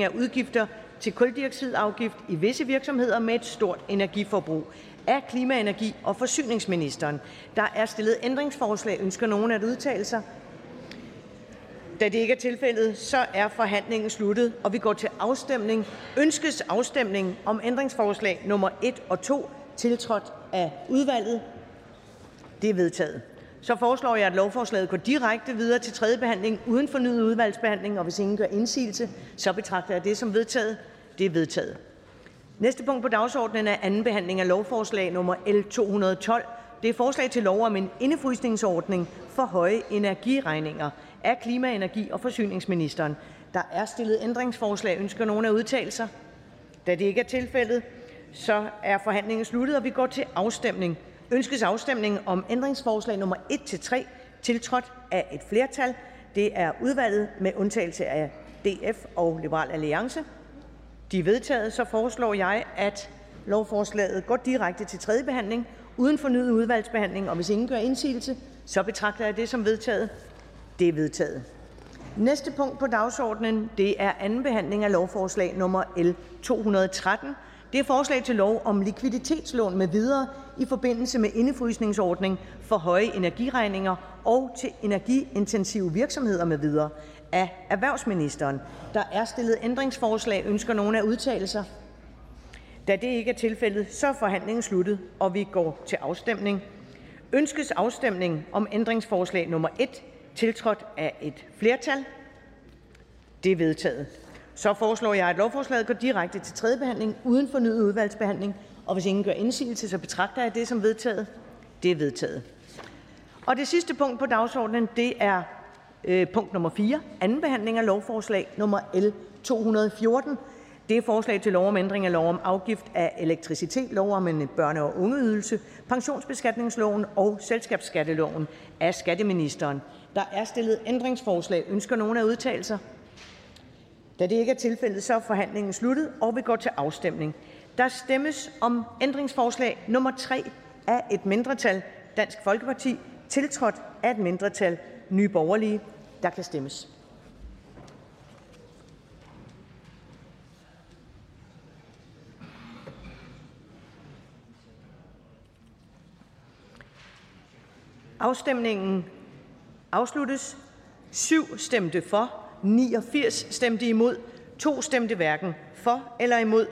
af udgifter til kuldioxidafgift i visse virksomheder med et stort energiforbrug. Af klima-, energi- og forsyningsministeren. Der er stillet ændringsforslag. Ønsker nogen at udtale sig? Da det ikke er tilfældet, så er forhandlingen sluttet, og vi går til afstemning. Ønskes afstemning om ændringsforslag nummer 1 og 2, tiltrådt af udvalget? Det er vedtaget. Så foreslår jeg, at lovforslaget går direkte videre til tredje behandling uden fornyet udvalgsbehandling, og hvis ingen gør indsigelse, så betragter jeg det som vedtaget. Det er vedtaget. Næste punkt på dagsordenen er anden behandling af lovforslag nummer L 212. Det er forslag til lov om en indefrysningsordning for høje energiregninger af klima-, energi- og forsyningsministeren. Der er stillet ændringsforslag. Ønsker nogen at udtale sig? Da det ikke er tilfældet, så er forhandlingen sluttet, og vi går til afstemning. Ønskes afstemning om ændringsforslag nummer 1-3, tiltrådt af et flertal? Det er udvalget med undtagelse af DF og Liberal Alliance. De er vedtaget. Så foreslår jeg, at lovforslaget går direkte til tredje behandling uden fornyet udvalgsbehandling, og hvis ingen gør indsigelse, så betragter jeg det som vedtaget. Det er vedtaget. Næste punkt på dagsordenen det er anden behandling af lovforslag nummer L 213. Det er forslag til lov om likviditetslån med videre i forbindelse med indefrysningsordning for høje energiregninger og til energiintensive virksomheder med videre af erhvervsministeren. Der er stillet ændringsforslag. Ønsker nogen at udtale sig? Da det ikke er tilfældet, så er forhandlingen sluttet, og vi går til afstemning. Ønskes afstemning om ændringsforslag nummer 1, tiltrådt af et flertal? Det er vedtaget. Så foreslår jeg, at lovforslaget går direkte til tredje behandling uden fornyet udvalgsbehandling, og hvis ingen gør indsigelse, så betragter jeg det som vedtaget. Det er vedtaget. Og det sidste punkt på dagsordenen det er øh, punkt nummer 4, anden behandling af lovforslag nummer L 214. Det er forslag til lov om ændring af lov om afgift af elektricitet, lov om en børne- og ungeydelse, pensionsbeskatningsloven og selskabsskatteloven af skatteministeren. Der er stillet ændringsforslag. Ønsker nogen at udtale sig? Da det ikke er tilfældet, så er forhandlingen sluttet, og vi går til afstemning. Der stemmes om ændringsforslag nummer 3 af et mindretal Dansk Folkeparti, tiltrådt af et mindretal Nye Borgerlige. Der kan stemmes. Afstemningen afsluttes. 7 stemte for, 89 stemte imod, 2 stemte hverken for eller imod.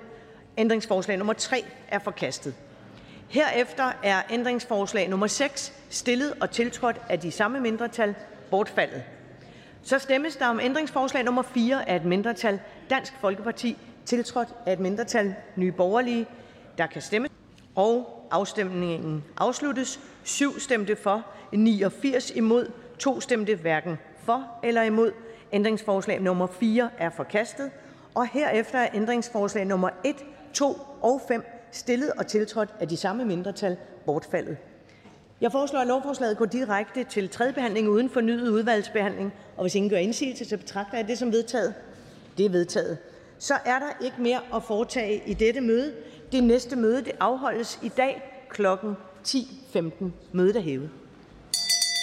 Ændringsforslag nummer 3 er forkastet. Herefter er ændringsforslag nummer 6, stillet og tiltrådt af de samme mindretal, bortfaldet. Så stemmes der om ændringsforslag nummer 4 af et mindretal Dansk Folkeparti, tiltrådt af et mindretal Nye Borgerlige. Der kan stemmes. Og afstemningen afsluttes. 7 stemte for, 89 imod, 2 stemte hverken for eller imod. Ændringsforslag nummer 4 er forkastet. Og herefter er ændringsforslag nummer 1, 2 og 5, stillet og tiltrådt af de samme mindretal, bortfaldet. Jeg foreslår, at lovforslaget går direkte til tredje behandling uden fornyet udvalgsbehandling. Og hvis ingen gør indsigelse, så betragter jeg det som vedtaget. Det er vedtaget. Så er der ikke mere at foretage i dette møde. Det næste møde det afholdes i dag kl. 10.15. Mødet er hævet.